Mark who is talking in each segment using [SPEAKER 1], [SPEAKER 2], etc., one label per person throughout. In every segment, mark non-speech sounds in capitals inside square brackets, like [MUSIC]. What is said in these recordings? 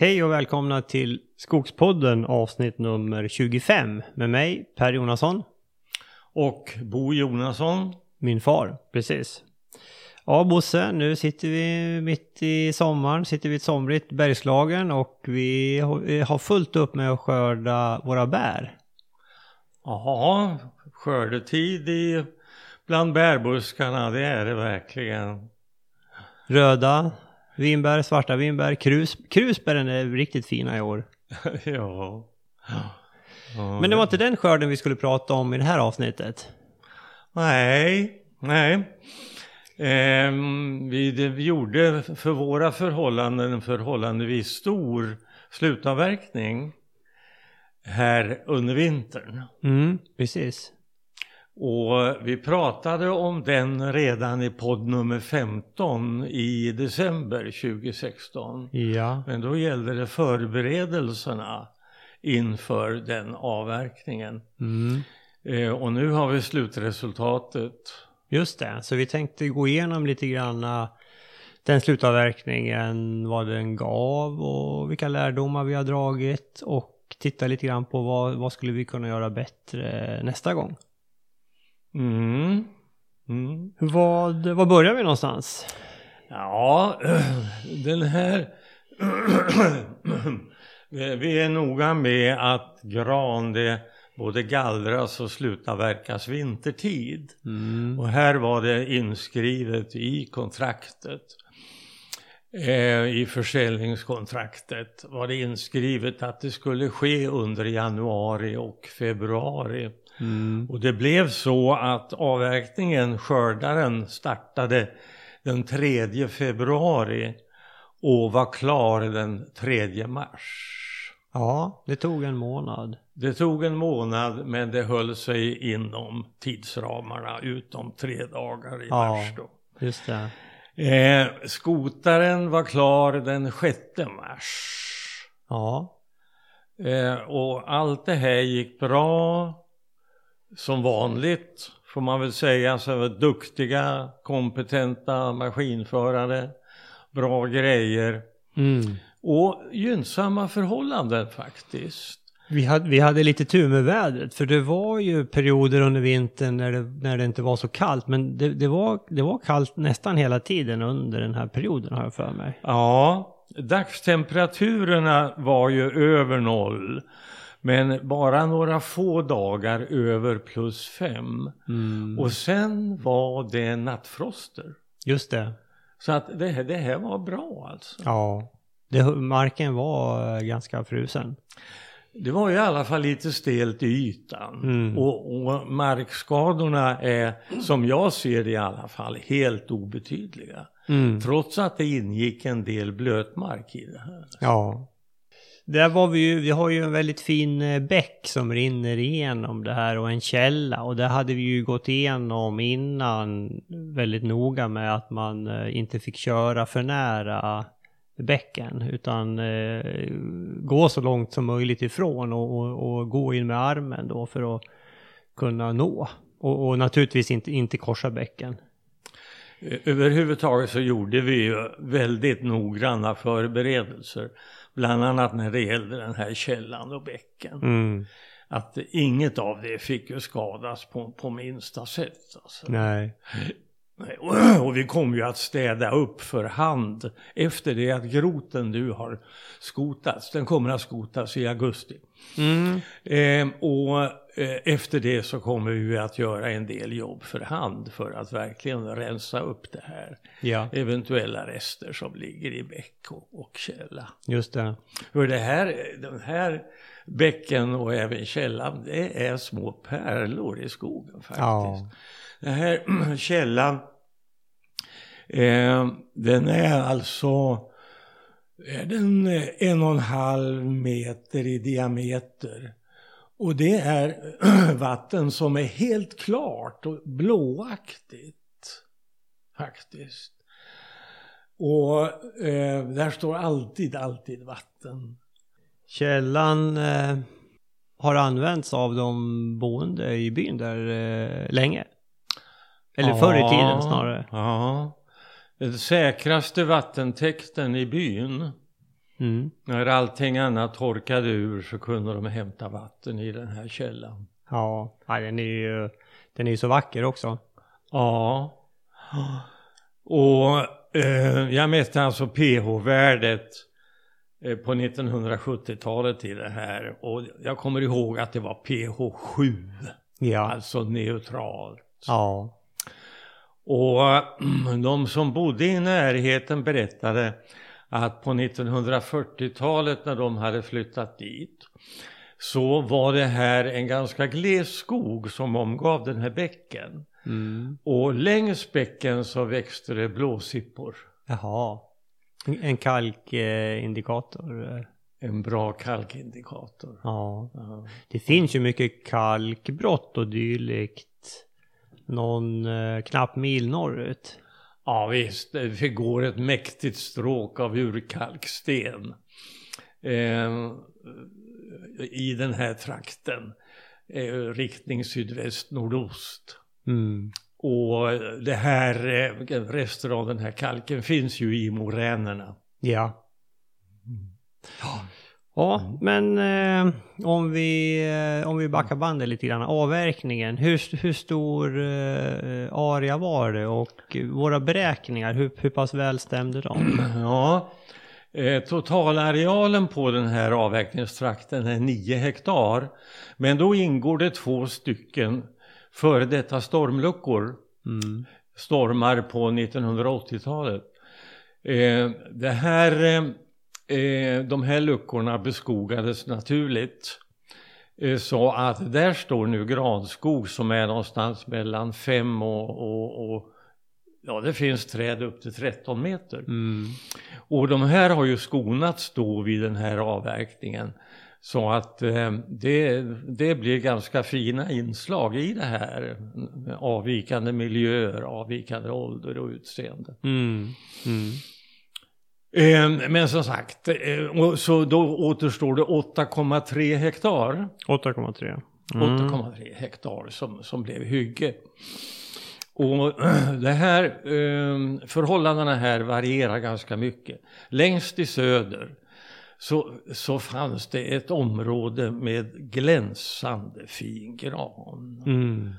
[SPEAKER 1] Hej och välkomna till Skogspodden avsnitt nummer 25 med mig Per Jonasson.
[SPEAKER 2] Och Bo Jonasson.
[SPEAKER 1] Min far, precis. Ja Bosse, nu sitter vi mitt i sommaren, sitter vi i ett somrigt Bergslagen och vi har fullt upp med att skörda våra bär.
[SPEAKER 2] Ja, skördetid i, bland bärbuskarna, det är det verkligen.
[SPEAKER 1] Röda vinbär, svarta vinbär, krus, krusbären är riktigt fina i år. [LAUGHS]
[SPEAKER 2] ja.
[SPEAKER 1] ja. Men det var inte den skörden vi skulle prata om i det här avsnittet.
[SPEAKER 2] Nej, nej. Eh, vi, vi gjorde för våra förhållanden en förhållandevis stor slutavverkning här under vintern.
[SPEAKER 1] Mm, precis.
[SPEAKER 2] Och vi pratade om den redan i podd nummer 15 i december 2016.
[SPEAKER 1] Ja.
[SPEAKER 2] Men då gällde det förberedelserna inför den avverkningen.
[SPEAKER 1] Mm.
[SPEAKER 2] Eh, och nu har vi slutresultatet.
[SPEAKER 1] Just det, så vi tänkte gå igenom lite grann eh, den slutavverkningen, vad den gav och vilka lärdomar vi har dragit och titta lite grann på vad, vad skulle vi kunna göra bättre nästa gång.
[SPEAKER 2] Mm. Mm.
[SPEAKER 1] Vad, vad börjar vi någonstans?
[SPEAKER 2] Ja, [CLEARS THROAT] den här... [CLEARS THROAT] vi är noga med att gran det både gallras och slutavverkas vintertid.
[SPEAKER 1] Mm.
[SPEAKER 2] Och här var det inskrivet i kontraktet. Eh, I försäljningskontraktet var det inskrivet att det skulle ske under januari och februari.
[SPEAKER 1] Mm.
[SPEAKER 2] Och det blev så att avverkningen, skördaren, startade den 3 februari och var klar den 3 mars.
[SPEAKER 1] Ja, det tog en månad.
[SPEAKER 2] Det tog en månad men det höll sig inom tidsramarna utom tre dagar i
[SPEAKER 1] ja,
[SPEAKER 2] mars då.
[SPEAKER 1] just det.
[SPEAKER 2] Eh, skotaren var klar den 6 mars.
[SPEAKER 1] Ja.
[SPEAKER 2] Eh, och allt det här gick bra som vanligt får man väl säga. Så duktiga, kompetenta maskinförare, bra grejer
[SPEAKER 1] Mm.
[SPEAKER 2] och gynnsamma förhållanden faktiskt.
[SPEAKER 1] Vi hade, vi hade lite tur med vädret, för det var ju perioder under vintern när det, när det inte var så kallt. Men det, det, var, det var kallt nästan hela tiden under den här perioden har jag för mig.
[SPEAKER 2] Ja, dagstemperaturerna var ju över noll. Men bara några få dagar över plus fem.
[SPEAKER 1] Mm.
[SPEAKER 2] Och sen var det nattfroster.
[SPEAKER 1] Just det.
[SPEAKER 2] Så att det, här- det här var bra alltså.
[SPEAKER 1] Ja. Det, marken var eh, ganska frusen.
[SPEAKER 2] Det var i alla fall lite stelt i ytan.
[SPEAKER 1] Mm.
[SPEAKER 2] Och, och markskadorna är, som jag ser det i alla fall, helt obetydliga.
[SPEAKER 1] Mm.
[SPEAKER 2] Trots att det ingick en del blötmark i det här.
[SPEAKER 1] Ja. Där var vi ju, vi har ju en väldigt fin eh, bäck som rinner igenom det här och en källa och där hade vi ju gått igenom innan väldigt noga med att man eh, inte fick köra för nära bäcken utan eh, gå så långt som möjligt ifrån och, och, och gå in med armen då för att kunna nå. Och, och naturligtvis inte, inte korsa bäcken.
[SPEAKER 2] Överhuvudtaget så gjorde vi ju väldigt noggranna förberedelser. Bland annat när det gällde den här källan och bäcken.
[SPEAKER 1] Mm.
[SPEAKER 2] Att inget av det fick ju skadas på, på minsta sätt. Alltså.
[SPEAKER 1] Nej.
[SPEAKER 2] Och, vi kommer ju att städa upp för hand efter det att groten nu har skotats. Den kommer att skotas i augusti.
[SPEAKER 1] Mm.
[SPEAKER 2] Eh, och efter det så kommer vi att göra en del jobb för hand för att verkligen rensa upp det här.
[SPEAKER 1] Ja,
[SPEAKER 2] Eventuella rester som ligger i bäck och, och källa.
[SPEAKER 1] just det.
[SPEAKER 2] För det här, den här bäcken och även källan, det är små pärlor i skogen faktiskt.
[SPEAKER 1] Ja.
[SPEAKER 2] Den här [CLEARS THROAT] källan, eh, den är alltså är den en och en halv meter i diameter. Och det är [CLEARS THROAT] vatten som är helt klart och blåaktigt. Faktiskt. Och eh, där står alltid, alltid vatten.
[SPEAKER 1] Källan eh, har använts av de boende i byn där eh, länge. Eller förr i tiden snarare.
[SPEAKER 2] Ja. Den säkraste vattentäkten i byn
[SPEAKER 1] Mm.
[SPEAKER 2] När allting annat torkade ur så kunde de hämta vatten i den här källan.
[SPEAKER 1] Ja, den är ju den är så vacker också.
[SPEAKER 2] Ja. Och eh, jag mätte alltså pH-värdet eh, på 1970-talet i det här. Och jag kommer ihåg att det var pH 7.
[SPEAKER 1] Ja.
[SPEAKER 2] Alltså neutralt.
[SPEAKER 1] Ja.
[SPEAKER 2] Och [CLEARS THROAT] de som bodde i närheten berättade att på 1940-talet när de hade flyttat dit så var det här en ganska gles skog som omgav den här bäcken.
[SPEAKER 1] Mm.
[SPEAKER 2] Och längs bäcken så växte det blåsippor.
[SPEAKER 1] Jaha. En- kalkindikator. eh.
[SPEAKER 2] En bra kalkindikator.
[SPEAKER 1] Ja.
[SPEAKER 2] Ja.
[SPEAKER 1] Det finns ju mycket kalkbrott och dylikt. Någon eh, knapp mil norrut.
[SPEAKER 2] Ja visst, det går ett mäktigt stråk av urkalksten eh, i den här trakten. Eh, riktning sydväst-nordost.
[SPEAKER 1] Mm.
[SPEAKER 2] Och det här, eh, resten av den här kalken finns ju i moränerna.
[SPEAKER 1] Ja. Ja, men eh, om, vi, eh, om vi backar bandet lite grann. Avverkningen, hur, hur stor eh, area var det och våra beräkningar, hur, hur pass väl stämde de? [CLEARS THROAT]
[SPEAKER 2] Ja, eh, totalarealen på den här avverkningstrakten är 9 hektar. Men då ingår det två stycken före detta stormluckor.
[SPEAKER 1] Mm.
[SPEAKER 2] stormar på 1980-talet. Eh, det här, eh, de här luckorna beskogades naturligt. Eh, så att där står nu granskog som är någonstans mellan 5 och, och, och ja det finns träd upp till 13 meter.
[SPEAKER 1] Mm.
[SPEAKER 2] Och de här har ju skonats då vid den här avverkningen. Så att eh, det, det blir ganska fina inslag i det här. Avvikande miljöer, avvikande ålder och utseende.
[SPEAKER 1] Mm. Mm.
[SPEAKER 2] Eh, men som sagt, eh, så då återstår det 8,3 hektar.
[SPEAKER 1] 8,3. Mm.
[SPEAKER 2] 8,3 hektar som, som blev hygge. Och [CLEARS THROAT] det här, eh, förhållandena här varierar ganska mycket. Längst i söder så, så fanns det ett område med glänsande fin gran.
[SPEAKER 1] Mm.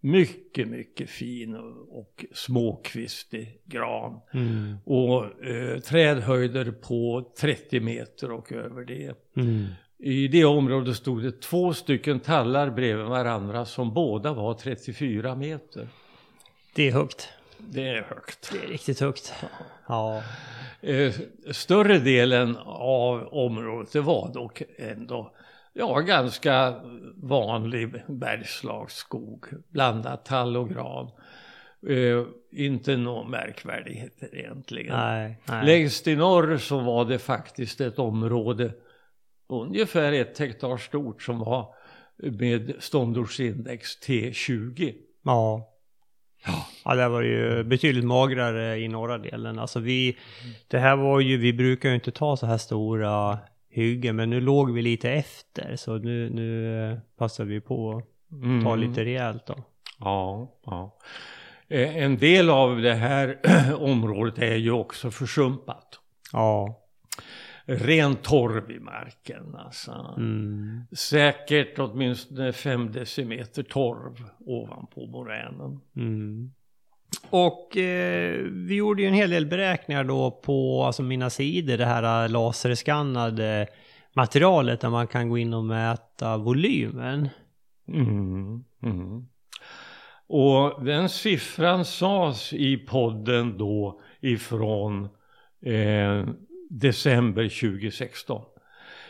[SPEAKER 2] Mycket, mycket fin och, och småkvistig gran.
[SPEAKER 1] Mm.
[SPEAKER 2] Och eh, trädhöjder på 30 meter och över det.
[SPEAKER 1] Mm.
[SPEAKER 2] I det området stod det två stycken tallar bredvid varandra som båda var 34 meter.
[SPEAKER 1] Det är högt.
[SPEAKER 2] Det är högt.
[SPEAKER 1] Det är riktigt högt. Ja.
[SPEAKER 2] Eh, större delen av området det var dock ändå ja, ganska vanlig bergslagsskog. Blandat tall och gran. Eh, inte några märkvärdigheter egentligen.
[SPEAKER 1] Nej. nej.
[SPEAKER 2] Längst i norr så var det faktiskt ett område ungefär ett hektar stort som var med ståndortsindex T20.
[SPEAKER 1] Ja. Ja, det var ju betydligt magrare i norra delen. Alltså vi, det här var ju, vi brukar ju inte ta så här stora hyggen, men nu låg vi lite efter. Så nu, nu eh, passar vi på att ta
[SPEAKER 2] Mm.
[SPEAKER 1] lite rejält då.
[SPEAKER 2] Ja, ja. Eh, En del av det här [CLEARS THROAT] området är ju också försumpat.
[SPEAKER 1] Ja.
[SPEAKER 2] Ren torv i marken alltså.
[SPEAKER 1] Mm.
[SPEAKER 2] Säkert åtminstone fem decimeter torv ovanpå moränen.
[SPEAKER 1] Mm. Och eh, vi gjorde ju en hel del beräkningar då på alltså mina sidor, det här eh, laserskannade materialet där man kan gå in och mäta volymen.
[SPEAKER 2] Mm, mm. Och den siffran sades i podden då ifrån eh, december 2016.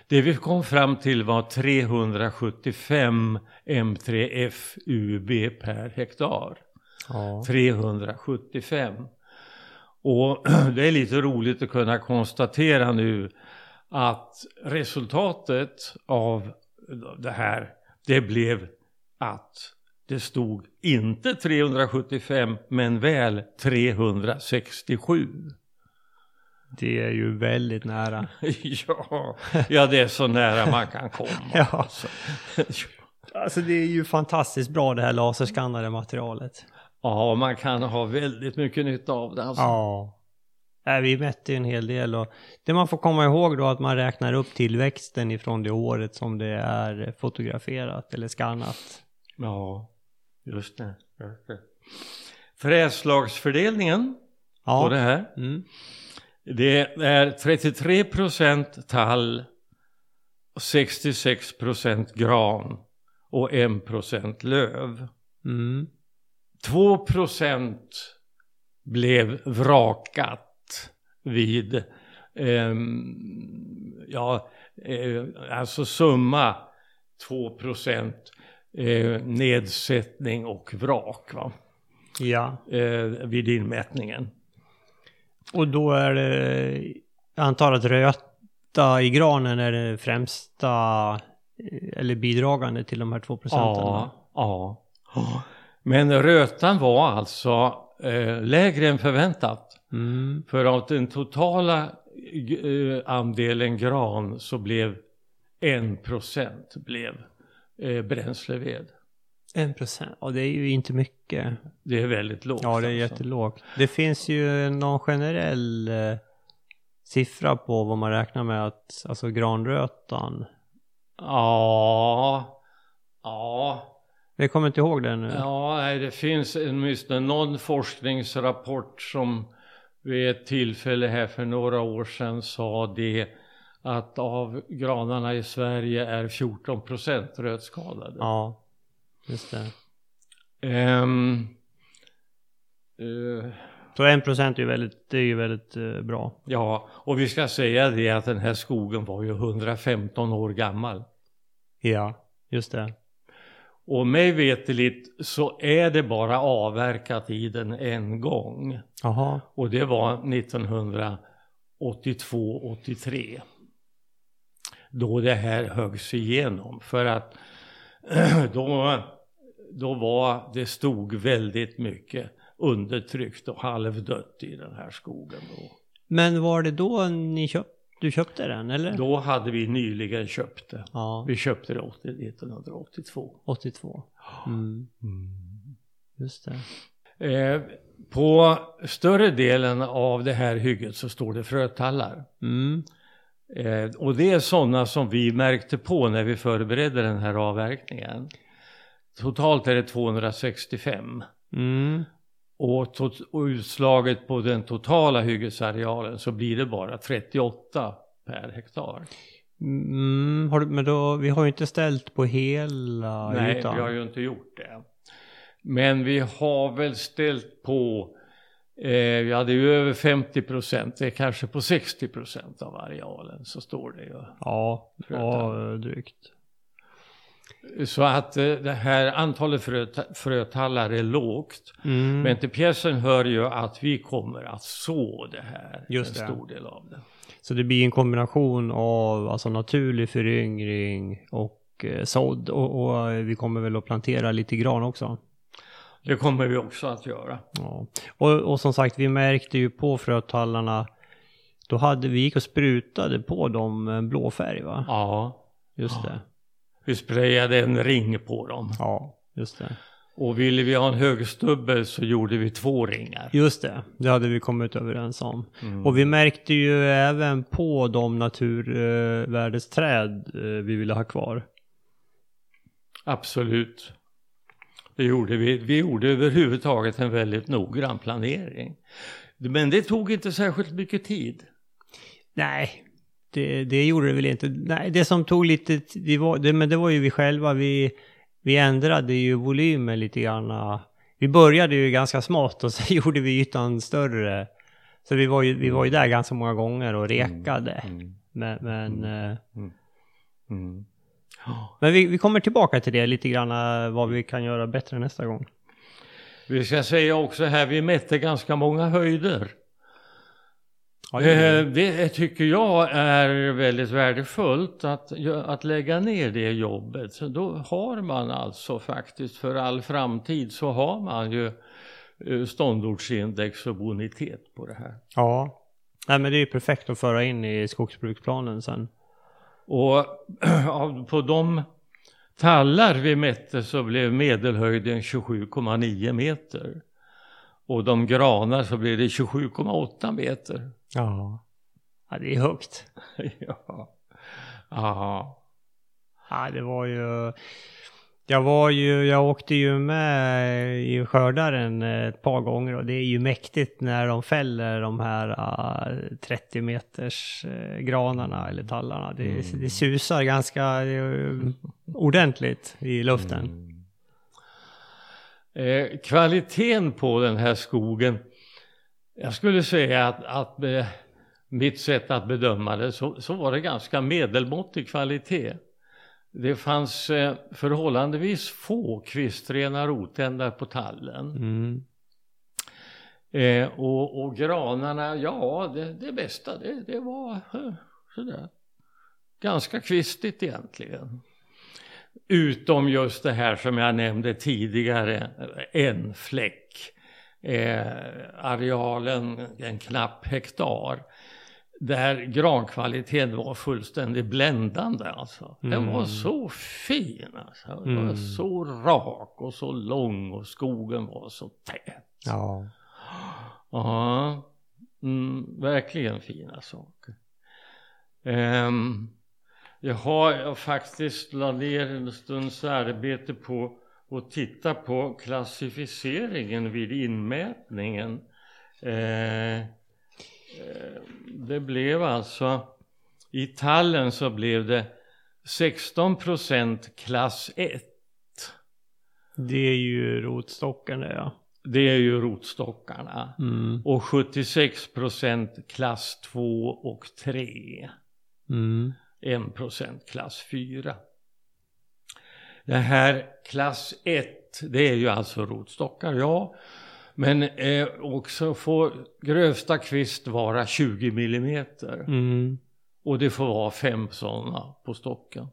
[SPEAKER 2] Det vi kom fram till var 375 M3F UB per hektar.
[SPEAKER 1] Ja.
[SPEAKER 2] 375. Och [CLEARS THROAT] det är lite roligt att kunna konstatera nu att resultatet av det här, det blev att det stod inte 375 men väl 367.
[SPEAKER 1] Det är ju väldigt nära. [LAUGHS]
[SPEAKER 2] ja, ja, det är så nära man kan komma. [LAUGHS]
[SPEAKER 1] Ja.
[SPEAKER 2] Alltså.
[SPEAKER 1] Alltså det är ju fantastiskt bra det här laserskannade materialet.
[SPEAKER 2] Ja, man kan ha väldigt mycket nytta av det. Alltså.
[SPEAKER 1] Ja. Nej, vi mätte ju en hel del och det man får komma ihåg då att man räknar upp tillväxten ifrån det året som det är fotograferat eller skannat.
[SPEAKER 2] Ja, just det. Just det. Fräslagsfördelningen
[SPEAKER 1] Ja.
[SPEAKER 2] på det här.
[SPEAKER 1] Mm.
[SPEAKER 2] Det är 33 procent tall, 66 procent gran och 1 procent löv.
[SPEAKER 1] Mm.
[SPEAKER 2] 2 procent blev vrakat vid, ehm, ja, eh, alltså summa 2 procent eh, nedsättning och vrak va?
[SPEAKER 1] Ja.
[SPEAKER 2] Eh, vid inmätningen.
[SPEAKER 1] Och då är det, jag antar att röta i granen är det främsta eh, eller bidragande till de här två procenten?
[SPEAKER 2] Ja, ja. ja. Men rötan var alltså eh, lägre än förväntat.
[SPEAKER 1] Mm.
[SPEAKER 2] För av den totala eh, andelen gran så blev en procent blev eh, bränsleved.
[SPEAKER 1] En procent, ja det är ju inte mycket.
[SPEAKER 2] Det är väldigt lågt.
[SPEAKER 1] Ja det är
[SPEAKER 2] alltså.
[SPEAKER 1] jättelågt. Det finns ju någon generell eh, siffra på vad man räknar med att, alltså granrötan.
[SPEAKER 2] Ja, ja,
[SPEAKER 1] Jag kommer inte ihåg det nu.
[SPEAKER 2] ja, nej, det finns åtminstone någon forskningsrapport som vid ett tillfälle här för några år sedan sa det att av granarna i Sverige är 14 procent rötskadade.
[SPEAKER 1] Ja, just det.
[SPEAKER 2] Ehm, eh,
[SPEAKER 1] Så en procent är ju väldigt, det är ju väldigt eh, bra.
[SPEAKER 2] ja, och vi ska säga det att den här skogen var ju 115 år gammal.
[SPEAKER 1] Ja, just det.
[SPEAKER 2] Och mig veteligt så är det bara avverkat i den en gång.
[SPEAKER 1] Jaha.
[SPEAKER 2] Och det var 1982-83. Då det här höggs igenom. För att [CLEARS THROAT] då, då var, det stod väldigt mycket undertryckt och halvdött i den här skogen. Då,
[SPEAKER 1] Men var det då ni köp, du köpte den eller?
[SPEAKER 2] då hade vi nyligen köpt det.
[SPEAKER 1] Ja,
[SPEAKER 2] Vi köpte det 80 1982.
[SPEAKER 1] 82. Mm, just det.
[SPEAKER 2] Eh, på större delen av det här hygget så står det frötallar.
[SPEAKER 1] Mm,
[SPEAKER 2] Eh, och det är sådana som vi märkte på när vi förberedde den här avverkningen. Totalt är det 265.
[SPEAKER 1] mm,
[SPEAKER 2] Och, tot- och utslaget på den totala hyggesarealen så blir det bara 38 per hektar.
[SPEAKER 1] mm, har du, men då, vi har ju inte ställt på hela
[SPEAKER 2] Nej,
[SPEAKER 1] ytan.
[SPEAKER 2] vi har ju inte gjort det. Men vi har väl ställt på, eh, det är ju över 50 procent, det är kanske på 60 procent av arealen så står det ju.
[SPEAKER 1] Ja, ja, drygt.
[SPEAKER 2] Så att eh, det här antalet fröta- frötallar är lågt.
[SPEAKER 1] Mm.
[SPEAKER 2] Men till pjäsen hör ju att vi kommer att så det här.
[SPEAKER 1] Just
[SPEAKER 2] en
[SPEAKER 1] det.
[SPEAKER 2] stor del av det.
[SPEAKER 1] Så det blir en kombination av alltså naturlig föryngring och eh, sådd och, och vi kommer väl att plantera lite gran också.
[SPEAKER 2] Det kommer vi också att göra.
[SPEAKER 1] Ja. Och, och som sagt, vi märkte ju på frötallarna, då hade vi gick och sprutade på dem blå färg va?
[SPEAKER 2] Ja,
[SPEAKER 1] Just det.
[SPEAKER 2] Vi sprayade en ring på dem.
[SPEAKER 1] Ja, just det.
[SPEAKER 2] Och ville vi ha en högstubbe så gjorde vi två ringar.
[SPEAKER 1] Just det, det hade vi kommit överens om.
[SPEAKER 2] Mm.
[SPEAKER 1] Och vi märkte ju även på de naturvärdesträd eh, vi ville ha kvar.
[SPEAKER 2] Absolut. Det gjorde vi. Vi gjorde överhuvudtaget en väldigt noggrann planering. Men det tog inte särskilt mycket tid.
[SPEAKER 1] Nej, det, det gjorde det väl inte. Nej, det som tog lite, det var, det, men det var ju vi själva. Vi, vi ändrade ju volymen lite grann. Vi började ju ganska smått och [LAUGHS] sen gjorde vi ytan större. Så vi var ju, vi var ju där ganska många gånger och rekade.
[SPEAKER 2] Mm.
[SPEAKER 1] Men, men, eh,
[SPEAKER 2] Mm.
[SPEAKER 1] men vi, vi kommer tillbaka till det lite grann, eh, vad vi kan göra bättre nästa gång.
[SPEAKER 2] Vi ska säga också här, vi mätte ganska många höjder.
[SPEAKER 1] Ja, det är-
[SPEAKER 2] Eh, Det tycker jag är väldigt värdefullt att, att lägga ner det jobbet. Så då har man alltså faktiskt för all framtid så har man ju eh, ståndortsindex och bonitet på det här.
[SPEAKER 1] ja. Nej men det är ju perfekt att föra in i skogsbruksplanen sen.
[SPEAKER 2] Och [CLEARS THROAT] på de tallar vi mätte så blev medelhöjden 27,9 meter. Och de granar så blir det 27,8 meter.
[SPEAKER 1] Ja. Ja, det är högt. [LAUGHS]
[SPEAKER 2] ja. Aha.
[SPEAKER 1] Ja, det var ju... Jag var ju, jag åkte ju med i skördaren ett par gånger och det är ju mäktigt när de fäller de här uh, 30 meters uh, granarna eller tallarna. Det,
[SPEAKER 2] Mm.
[SPEAKER 1] det susar ganska uh, ordentligt i luften.
[SPEAKER 2] Mm. Eh, kvaliteten på den här skogen, jag skulle säga att, att med mitt sätt att bedöma det så, så var det ganska medelmåttig kvalitet. Det fanns eh, förhållandevis få kvistrena rotändar på tallen.
[SPEAKER 1] Mm.
[SPEAKER 2] Eh, och, och granarna, ja det, det bästa det, det var eh, sådär. Ganska kvistigt egentligen. Utom just det här som jag nämnde tidigare, en fläck. Eh, arealen en knapp hektar. Där grankvaliteten var fullständigt bländande alltså. Den
[SPEAKER 1] Mm.
[SPEAKER 2] var så fin alltså. Den var
[SPEAKER 1] Mm.
[SPEAKER 2] så rak och så lång och skogen var så tät.
[SPEAKER 1] Ja.
[SPEAKER 2] Ja, mm, verkligen fina saker. Um, jag har faktiskt la ner en stunds arbete på att titta på klassificeringen vid inmätningen. Eh, eh, det blev alltså, i tallen så blev det 16 procent klass 1.
[SPEAKER 1] Det är ju rotstockarna ja.
[SPEAKER 2] Det är ju rotstockarna.
[SPEAKER 1] Mm.
[SPEAKER 2] Och 76 procent klass 2 och 3.
[SPEAKER 1] Mm.
[SPEAKER 2] 1 procent klass 4. Det här klass 1, det är ju alltså rotstockar, ja. Men eh, också får grövsta kvist vara 20 millimeter.
[SPEAKER 1] Mm.
[SPEAKER 2] Och det får vara fem sådana på stocken.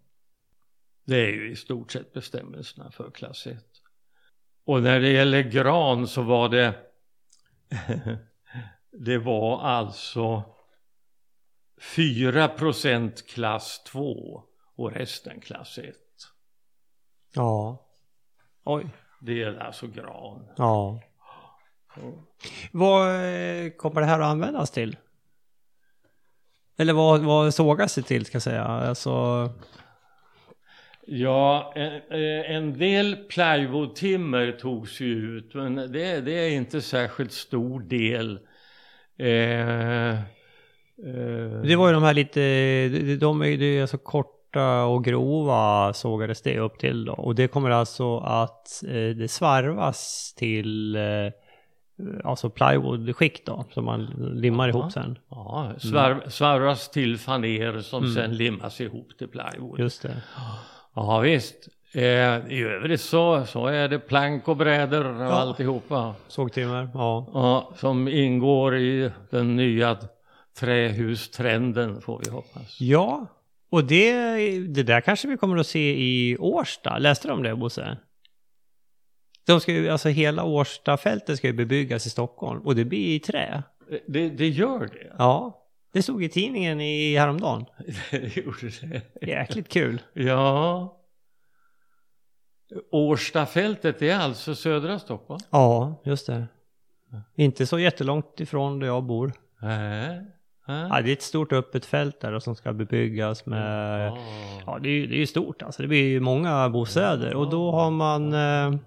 [SPEAKER 2] Det är ju i stort sett bestämmelserna för klass 1. Och när det gäller gran så var det [LAUGHS] det var alltså 4% klass 2 och resten klass 1.
[SPEAKER 1] Ja. Oj.
[SPEAKER 2] Det är alltså gran.
[SPEAKER 1] Ja.
[SPEAKER 2] Så.
[SPEAKER 1] Vad eh, kommer det här att användas till? Eller vad, vad sågas det till ska jag säga? Alltså...
[SPEAKER 2] Ja, en, eh, en del plywoodtimmer togs ju ut men det, det är inte särskilt stor del. Eh,
[SPEAKER 1] Det var ju de här lite, de, är ju alltså korta och grova sågades det upp till då. Och det kommer alltså att eh, det svarvas till eh, alltså plywoodskikt då som man limmar ihop sen.
[SPEAKER 2] Ja, svarv, svarvas till faner som
[SPEAKER 1] Mm.
[SPEAKER 2] sen limmas ihop till plywood.
[SPEAKER 1] Just det.
[SPEAKER 2] Ja visst. Eh, I övrigt så, så är det plank och brädor och
[SPEAKER 1] Ja.
[SPEAKER 2] alltihopa.
[SPEAKER 1] Sågtimmer, ja.
[SPEAKER 2] Ja, som ingår i den nya trähustrenden får vi hoppas.
[SPEAKER 1] Ja, och det, det där kanske vi kommer att se i Årsta. Läste du om det Bosse? De ska ju, alltså hela Årstafältet ska ju bebyggas i Stockholm och det blir i trä.
[SPEAKER 2] Det, det gör det.
[SPEAKER 1] Ja, det stod i tidningen i häromdagen. [LAUGHS]
[SPEAKER 2] Det gjorde det.
[SPEAKER 1] Jäkligt kul.
[SPEAKER 2] Ja. Årstafältet är alltså södra Stockholm?
[SPEAKER 1] Ja, just det. Inte så jättelångt ifrån där jag bor.
[SPEAKER 2] Nej.
[SPEAKER 1] Ja, det är ett stort öppet fält där och som ska bebyggas med... Ja, det är ju är stort alltså. Det blir ju många bostäder och då har man eh,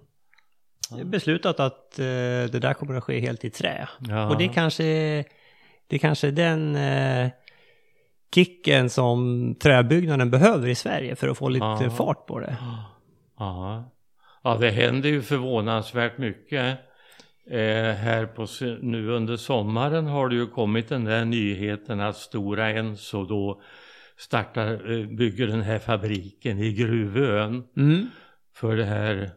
[SPEAKER 1] beslutat att eh, det där kommer att ske helt i trä.
[SPEAKER 2] Ja.
[SPEAKER 1] Och det kanske det är kanske den eh, kicken som träbyggnaden behöver i Sverige för att få lite
[SPEAKER 2] Ja.
[SPEAKER 1] fart på det.
[SPEAKER 2] Ja. ja, det händer ju förvånansvärt mycket. Eh, här på, nu under sommaren har det ju kommit den där nyheten att Stora Enso då startar, eh, bygger den här fabriken i Gruvön
[SPEAKER 1] Mm.
[SPEAKER 2] för det här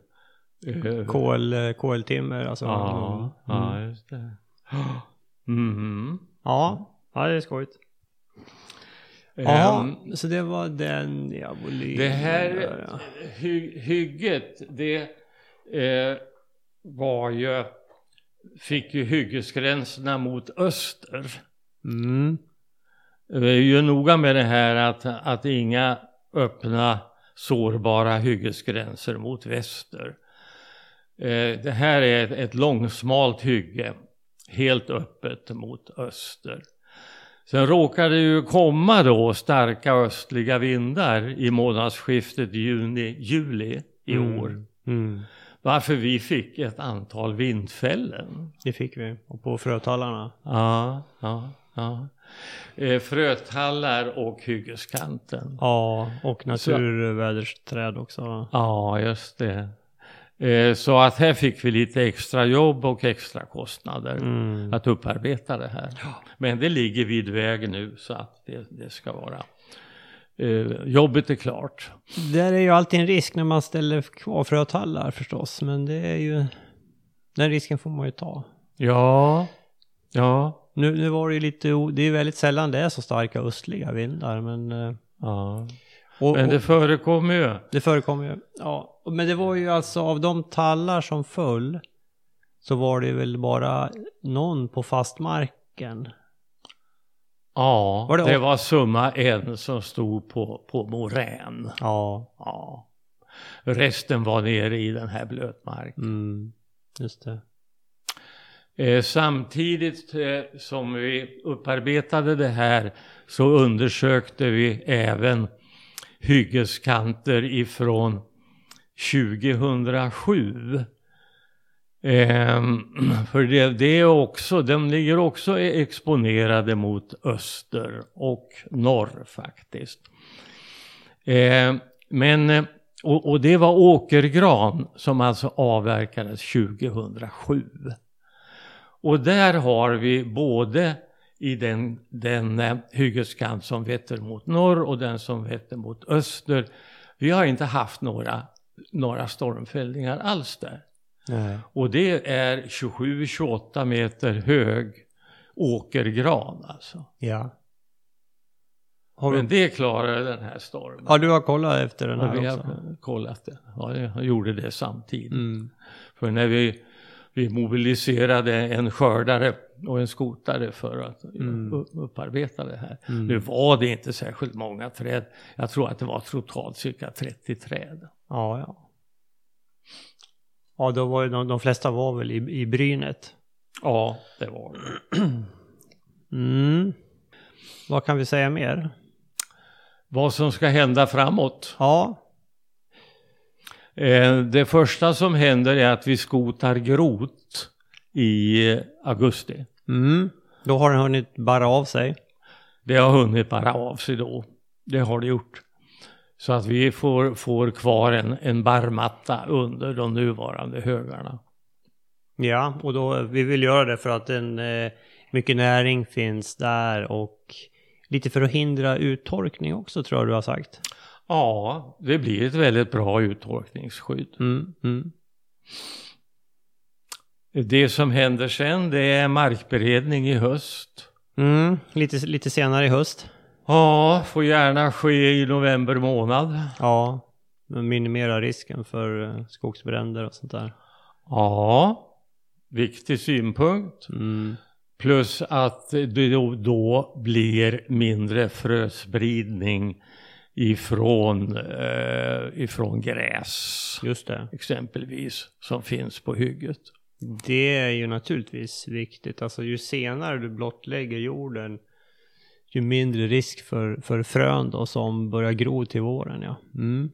[SPEAKER 2] eh,
[SPEAKER 1] Kol, eh, koltimmer alltså.
[SPEAKER 2] Ja,
[SPEAKER 1] Mm.
[SPEAKER 2] ja just det. Mhm.
[SPEAKER 1] Ja, ja det är skojigt. Ja,
[SPEAKER 2] Ehm,
[SPEAKER 1] så det var den ja, volymen.
[SPEAKER 2] Det här
[SPEAKER 1] där, ja.
[SPEAKER 2] hy, hygget, det eh, var ju, fick ju hyggesgränserna mot öster.
[SPEAKER 1] Mm.
[SPEAKER 2] Vi är ju noga med det här att, att inga öppna sårbara hyggesgränser mot väster. Eh, det här är ett, ett långsmalt hygge, helt öppet mot öster. Sen råkade det ju komma då starka östliga vindar i månadsskiftet juni-juli i år.
[SPEAKER 1] Mm.
[SPEAKER 2] Varför vi fick ett antal vindfällen.
[SPEAKER 1] Det fick vi. Och på frötallarna.
[SPEAKER 2] Ja, ja, ja. Eh, frötallar och hyggeskanten.
[SPEAKER 1] Ja, och naturvädersträd också.
[SPEAKER 2] Ja, just det. Eh, så att här fick vi lite extra jobb och extra kostnader
[SPEAKER 1] Mm.
[SPEAKER 2] att upparbeta det här. Men det ligger vid väg nu så att det, det ska vara. Eh, jobbet är klart.
[SPEAKER 1] Där är ju alltid en risk när man ställer kvar frötallar förstås. Men det är ju... Den risken får man ju ta.
[SPEAKER 2] Ja, ja,
[SPEAKER 1] Nu, nu var det ju lite... Det är väldigt sällan det är så starka östliga vindar. Men... eh,
[SPEAKER 2] ja.
[SPEAKER 1] Och,
[SPEAKER 2] Men det förekommer ju.
[SPEAKER 1] det förekommer ju. Ja. Men det var ju alltså av de tallar som föll. Så var det väl bara någon på fastmarken.
[SPEAKER 2] Ja,
[SPEAKER 1] Var det
[SPEAKER 2] det var summa en som stod på, på morän.
[SPEAKER 1] Ja.
[SPEAKER 2] Ja. Resten var nere i den här blötmarken.
[SPEAKER 1] Mm. Just det.
[SPEAKER 2] Eh, samtidigt eh, som vi upparbetade det här så undersökte vi även hyggeskanter ifrån 2007. Eh, [CLEARS THROAT] för det, det är också, de ligger också e-, exponerade mot öster och norr faktiskt. Eh, men, och, och det var åkergran som alltså avverkades 2007. Och där har vi både i den, den eh, hyggeskant som vetter mot norr och den som vetter mot öster. Vi har inte haft några, några stormfällningar alls där.
[SPEAKER 1] Nej.
[SPEAKER 2] Och det är 27-28 meter hög åkergran alltså.
[SPEAKER 1] Ja. Har
[SPEAKER 2] Men
[SPEAKER 1] du,
[SPEAKER 2] det klarade den här stormen.
[SPEAKER 1] ja, du har kollat efter den här
[SPEAKER 2] vi
[SPEAKER 1] också?
[SPEAKER 2] har kollat det. Ja, jag gjorde det samtidigt.
[SPEAKER 1] Mm.
[SPEAKER 2] För när vi, vi mobiliserade en skördare och en skotare för att
[SPEAKER 1] Mm.
[SPEAKER 2] upparbeta det här.
[SPEAKER 1] Mm.
[SPEAKER 2] Nu var det inte särskilt många träd. Jag tror att det var totalt cirka 30 träd.
[SPEAKER 1] Ja, ja. Ja, då var de, de flesta var väl i, i brynet.
[SPEAKER 2] Ja, det var det. [CLEARS THROAT]
[SPEAKER 1] Mm. Vad kan vi säga mer?
[SPEAKER 2] Vad som ska hända framåt.
[SPEAKER 1] Ja,
[SPEAKER 2] Eh, det första som händer är att vi skotar grot i augusti.
[SPEAKER 1] mm. då har den hunnit barra av sig.
[SPEAKER 2] Det har hunnit bara av sig då. Det har det gjort. Så att vi får, får kvar en, en barrmatta under de nuvarande högarna.
[SPEAKER 1] Ja, och då, vi vill göra det för att en, eh, mycket näring finns där och lite för att hindra uttorkning också tror jag du har sagt.
[SPEAKER 2] Ja, det blir ett väldigt bra uttorkningsskydd.
[SPEAKER 1] Mm, mm.
[SPEAKER 2] Det som händer sen det är markberedning i höst.
[SPEAKER 1] Mm, lite, lite senare i höst.
[SPEAKER 2] Ja, får gärna ske i november månad.
[SPEAKER 1] Ja, minimera risken för eh, skogsbränder och sånt där.
[SPEAKER 2] Ja, viktig synpunkt.
[SPEAKER 1] Mm.
[SPEAKER 2] Plus att det då, då blir mindre fröspridning ifrån, eh, ifrån gräs
[SPEAKER 1] Just det.
[SPEAKER 2] exempelvis som finns på hygget.
[SPEAKER 1] Det är ju naturligtvis viktigt. Alltså ju senare du blottlägger jorden ju mindre risk för, för frön då som börjar gro till våren ja. Mm.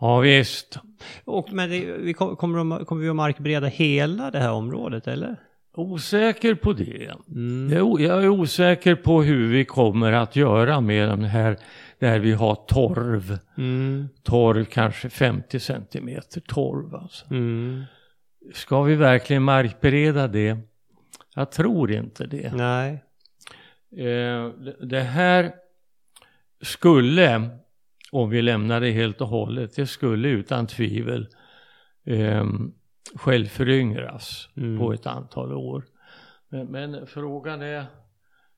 [SPEAKER 2] Ja visst.
[SPEAKER 1] Och men det, vi kom- kommer, de, kommer vi att markbereda hela det här området eller?
[SPEAKER 2] Osäker på det.
[SPEAKER 1] Mm.
[SPEAKER 2] Jag Jag är osäker på hur vi kommer att göra med den här där vi har torv.
[SPEAKER 1] Mm.
[SPEAKER 2] Torv kanske 50 centimeter torv alltså.
[SPEAKER 1] Mm.
[SPEAKER 2] Ska vi verkligen markbereda det? Jag tror inte det.
[SPEAKER 1] Nej.
[SPEAKER 2] Eh, det- här skulle, om vi lämnar det helt och hållet, det skulle utan tvivel eh, självföryngras
[SPEAKER 1] Mm.
[SPEAKER 2] på ett antal år. Men, men frågan är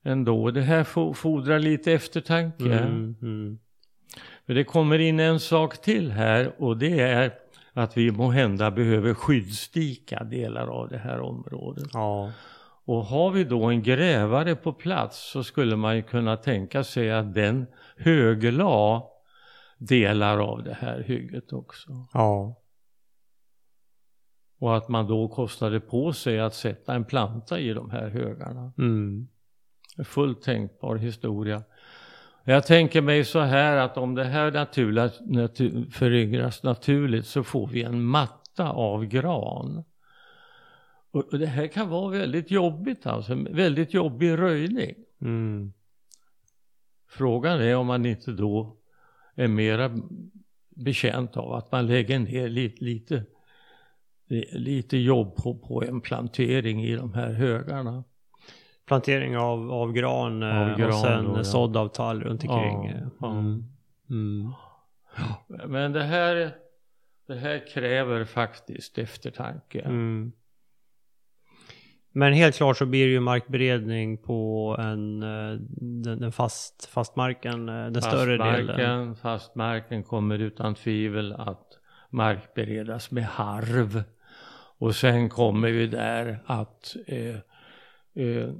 [SPEAKER 2] ändå, det här fo- fordrar lite eftertanke.
[SPEAKER 1] Mm. Mm.
[SPEAKER 2] För det kommer in en sak till här och det är att vi må hända behöver skyddsdika delar av det här området.
[SPEAKER 1] Ja.
[SPEAKER 2] Och har vi då en grävare på plats så skulle man ju kunna tänka sig att den högla delar av det här hygget också.
[SPEAKER 1] Ja.
[SPEAKER 2] Och att man då kostade på sig att sätta en planta i de här högarna.
[SPEAKER 1] Mm.
[SPEAKER 2] Fullt tänkbar historia. Jag tänker mig så här att om det här naturliga, natur, föryngras naturligt så får vi en matta av gran. Och, och det här kan vara väldigt jobbigt alltså, väldigt jobbig röjning.
[SPEAKER 1] Mm.
[SPEAKER 2] Frågan är om man inte då är mera bekänt av att man lägger ner lite, lite, lite jobb på, på en plantering i de här högarna.
[SPEAKER 1] Plantering av, av gran,
[SPEAKER 2] Av
[SPEAKER 1] eh,
[SPEAKER 2] gran
[SPEAKER 1] och sen
[SPEAKER 2] då, ja.
[SPEAKER 1] sådd av tall runt omkring.
[SPEAKER 2] Ja, ja.
[SPEAKER 1] Mm. Mm.
[SPEAKER 2] Men det här, det här kräver faktiskt eftertanke.
[SPEAKER 1] Mm. Men helt klart så blir det ju markberedning på en, eh, den, den fast, fastmarken, eh, den större delen.
[SPEAKER 2] Fastmarken, fastmarken kommer utan tvivel att markberedas med harv. Och sen kommer vi där att eh, eh,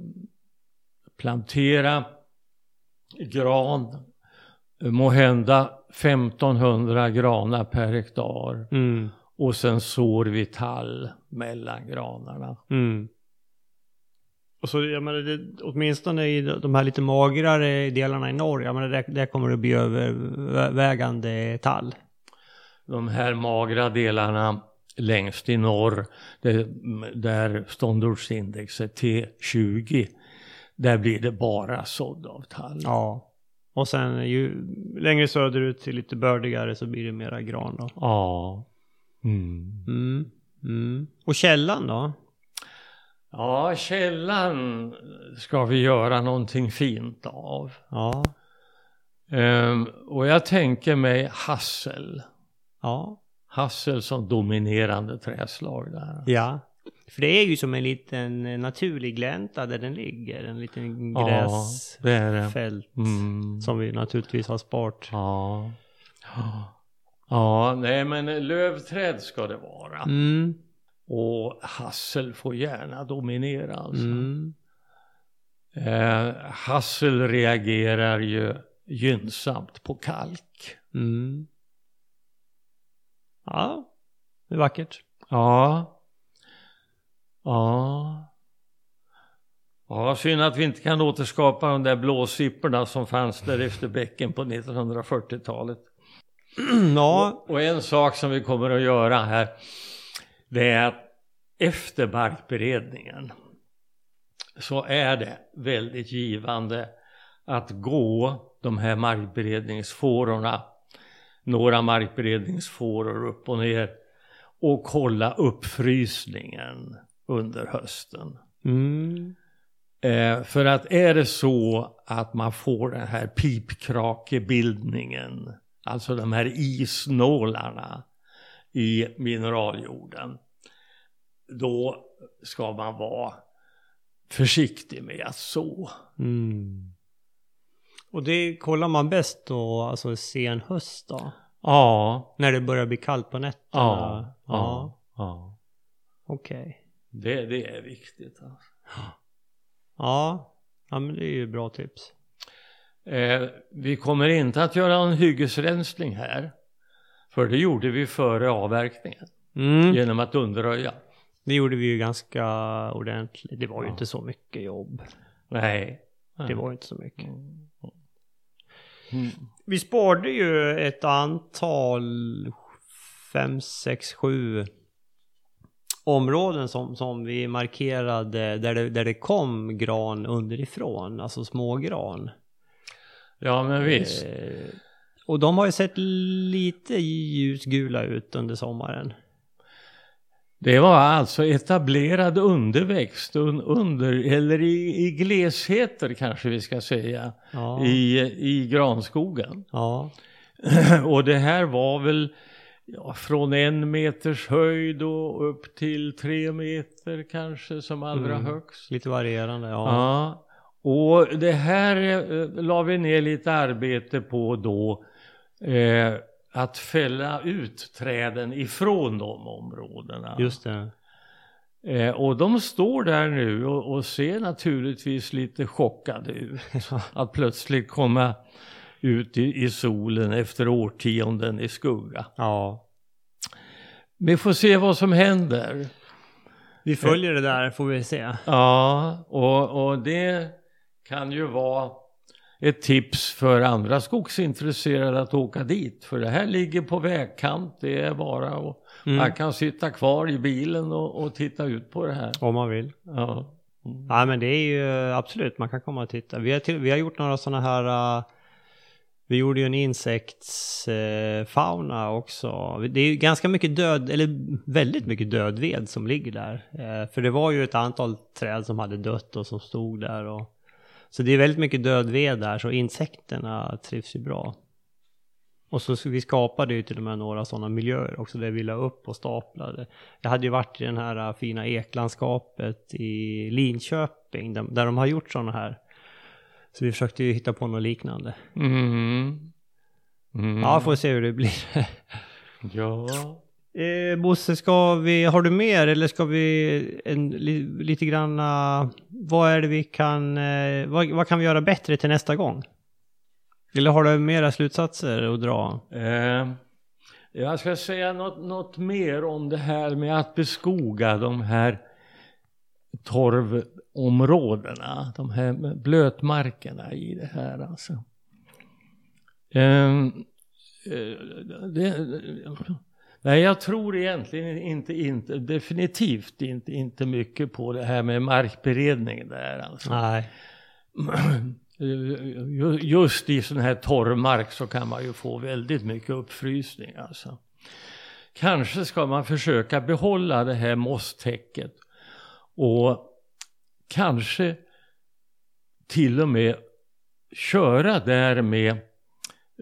[SPEAKER 2] plantera gran, må hända 1500 granar per hektar.
[SPEAKER 1] Mm.
[SPEAKER 2] Och sen sår vi tall mellan granarna.
[SPEAKER 1] Mm. Och så, jag menar, det, åtminstone i de här lite magrare delarna i norr, jag menar, där, där kommer det bli övervägande tall.
[SPEAKER 2] De här magra delarna längst i norr, det, där ståndortsindex är T20, där blir det bara sådd av tall.
[SPEAKER 1] Ja. Och sen ju längre söderut till lite bördigare så blir det mera gran då.
[SPEAKER 2] Ja. Mm.
[SPEAKER 1] Mm. Mm. Och källan då?
[SPEAKER 2] Ja, källan ska vi göra någonting fint av.
[SPEAKER 1] Ja.
[SPEAKER 2] Ehm, och jag tänker mig hassel.
[SPEAKER 1] Ja.
[SPEAKER 2] Hassel som dominerande träslag där.
[SPEAKER 1] Ja. För det är ju som en liten naturlig glänta där den ligger. En liten
[SPEAKER 2] Ja, det är det.
[SPEAKER 1] gräsfält.
[SPEAKER 2] Mm.
[SPEAKER 1] Som vi naturligtvis har sparat.
[SPEAKER 2] Ja. Ja, nej men lövträd ska det vara.
[SPEAKER 1] Mm.
[SPEAKER 2] Och hassel får gärna dominera alltså.
[SPEAKER 1] Mm.
[SPEAKER 2] Eh, hassel reagerar ju gynnsamt på kalk.
[SPEAKER 1] Mm. Ja. Det är vackert.
[SPEAKER 2] Ja. Ja. Ja, synd att vi inte kan återskapa de där blåsipporna som fanns där efter bäcken på 1940-talet.
[SPEAKER 1] ja.
[SPEAKER 2] Och en sak som vi kommer att göra här, det är att efter barkberedningen så är det väldigt givande att gå de här markberedningsfårorna, några markberedningsfåror upp och ner och kolla uppfrysningen under hösten.
[SPEAKER 1] Mm.
[SPEAKER 2] Eh, för att är det så att man får den här pipkrakebildningen, alltså de här isnålarna i mineraljorden, då ska man vara försiktig med att så.
[SPEAKER 1] Mm. Och det kollar man bäst då, alltså sen höst då?
[SPEAKER 2] Ja,
[SPEAKER 1] När det börjar bli kallt på nätterna?
[SPEAKER 2] ja,
[SPEAKER 1] Ja.
[SPEAKER 2] ja. ja.
[SPEAKER 1] Okej.
[SPEAKER 2] Det, det är viktigt. Alltså.
[SPEAKER 1] Ja. Ja men det är ju bra tips.
[SPEAKER 2] Eh, vi kommer inte att göra en hyggesrensning här. För det gjorde vi före avverkningen.
[SPEAKER 1] Mm.
[SPEAKER 2] Genom att underröja.
[SPEAKER 1] Det gjorde vi ju ganska ordentligt. Det var ju
[SPEAKER 2] Ja.
[SPEAKER 1] inte så mycket jobb.
[SPEAKER 2] Nej.
[SPEAKER 1] Det var inte så mycket.
[SPEAKER 2] Mm.
[SPEAKER 1] Vi sparade ju ett antal, fem, sex, sju områden som, som vi markerade där det, där det kom gran underifrån, alltså smågran.
[SPEAKER 2] Ja men visst.
[SPEAKER 1] Eh, och de har ju sett lite ljusgula ut under sommaren.
[SPEAKER 2] Det var alltså etablerad underväxt un, under, eller i, i glesheter kanske vi ska säga,
[SPEAKER 1] Ja.
[SPEAKER 2] i, i granskogen.
[SPEAKER 1] ja. [CLEARS THROAT]
[SPEAKER 2] Och det här var väl ja, från en meters höjd och upp till tre meter kanske som allra
[SPEAKER 1] Mm.
[SPEAKER 2] högst.
[SPEAKER 1] Lite varierande, ja.
[SPEAKER 2] Ja. Och det här eh, la vi ner lite arbete på då. Eh, att fälla ut träden ifrån de områdena.
[SPEAKER 1] Just det.
[SPEAKER 2] Eh, och de står där nu och, och ser naturligtvis lite chockade ut. [LAUGHS] att plötsligt komma ut i, i solen efter årtionden i skugga.
[SPEAKER 1] Ja.
[SPEAKER 2] vi får se vad som händer.
[SPEAKER 1] Vi följer det där får vi se.
[SPEAKER 2] Ja, och, och det kan ju vara ett tips för andra skogsintresserade att åka dit. För det här ligger på vägkant, det är bara att
[SPEAKER 1] Mm.
[SPEAKER 2] man kan sitta kvar i bilen och, och titta ut på det här.
[SPEAKER 1] Om man vill.
[SPEAKER 2] Ja. Mm.
[SPEAKER 1] Ja men det är ju absolut, man kan komma och titta. Vi har, till, vi har gjort några sådana här, uh, vi gjorde ju en insektsfauna också. Det är ju ganska mycket död, eller väldigt mycket död ved som ligger där. Eh, för det var ju ett antal träd som hade dött och som stod där. Och, så det är väldigt mycket död ved där, så insekterna trivs ju bra. Och så vi skapade ju till och med några sådana miljöer också där vi la upp och staplade. Jag hade ju varit i den här äh, fina eklandskapet i Linköping där, där de har gjort sådana här. Så vi försökte ju hitta på något liknande.
[SPEAKER 2] Mm. Mm.
[SPEAKER 1] Ja, får se hur det blir. [LAUGHS]
[SPEAKER 2] ja
[SPEAKER 1] eh, Bosse, ska vi, har du mer eller ska vi en, li, lite grann, uh, vad är det vi kan, uh, vad, vad kan vi göra bättre till nästa gång? Eller har du mera slutsatser att dra?
[SPEAKER 2] Eh, jag ska säga något, något mer om det här med att beskoga de här torvområdena, de här blötmarkerna i det här alltså. Eh, eh det, nej, jag tror egentligen inte, inte, definitivt inte, inte mycket på det här med markberedning där alltså.
[SPEAKER 1] Nej. [CLEARS THROAT]
[SPEAKER 2] Just i sån här torrmark så kan man ju få väldigt mycket uppfrysning alltså. Kanske ska man försöka behålla det här mosstäcket och kanske till och med köra där med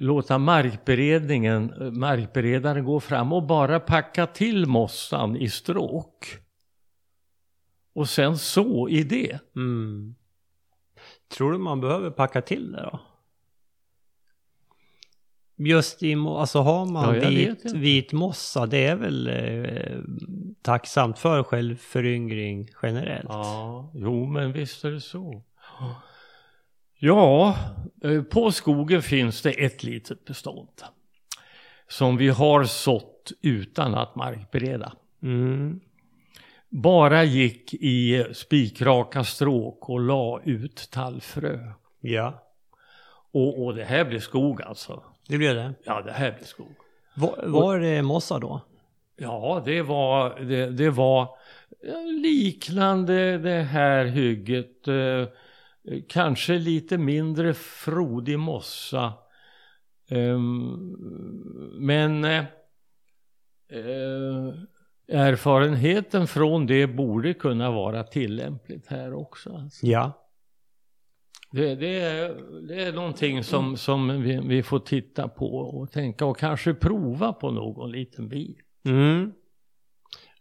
[SPEAKER 2] låta markberedningen, markberedaren gå fram och bara packa till mossan i stråk. Och sen så i det.
[SPEAKER 1] Mm. Tror du man behöver packa till det då? Just i, alltså har man
[SPEAKER 2] Ja,
[SPEAKER 1] vit, vit mossa, det är väl eh, tacksamt för självföryngring generellt?
[SPEAKER 2] Ja, jo men visst är det så. Ja, eh, på skogen finns det ett litet bestånd. Som vi har sått utan att markbereda.
[SPEAKER 1] Mm.
[SPEAKER 2] Bara gick i spikraka stråk och la ut tallfrö.
[SPEAKER 1] Ja,
[SPEAKER 2] Och, och det här blir skog alltså.
[SPEAKER 1] det blir det.
[SPEAKER 2] Ja, det här blir skog.
[SPEAKER 1] Var, var det mossa då?
[SPEAKER 2] Ja, det var, det, det var eh, liknande det här hygget. Eh, kanske lite mindre frodig mossa. Ehm, men eh, eh, erfarenheten från det borde kunna vara tillämpligt här också. Alltså.
[SPEAKER 1] Ja.
[SPEAKER 2] Det, det, är, det är någonting som, som vi, vi får titta på och tänka och kanske prova på någon liten bit.
[SPEAKER 1] Mm.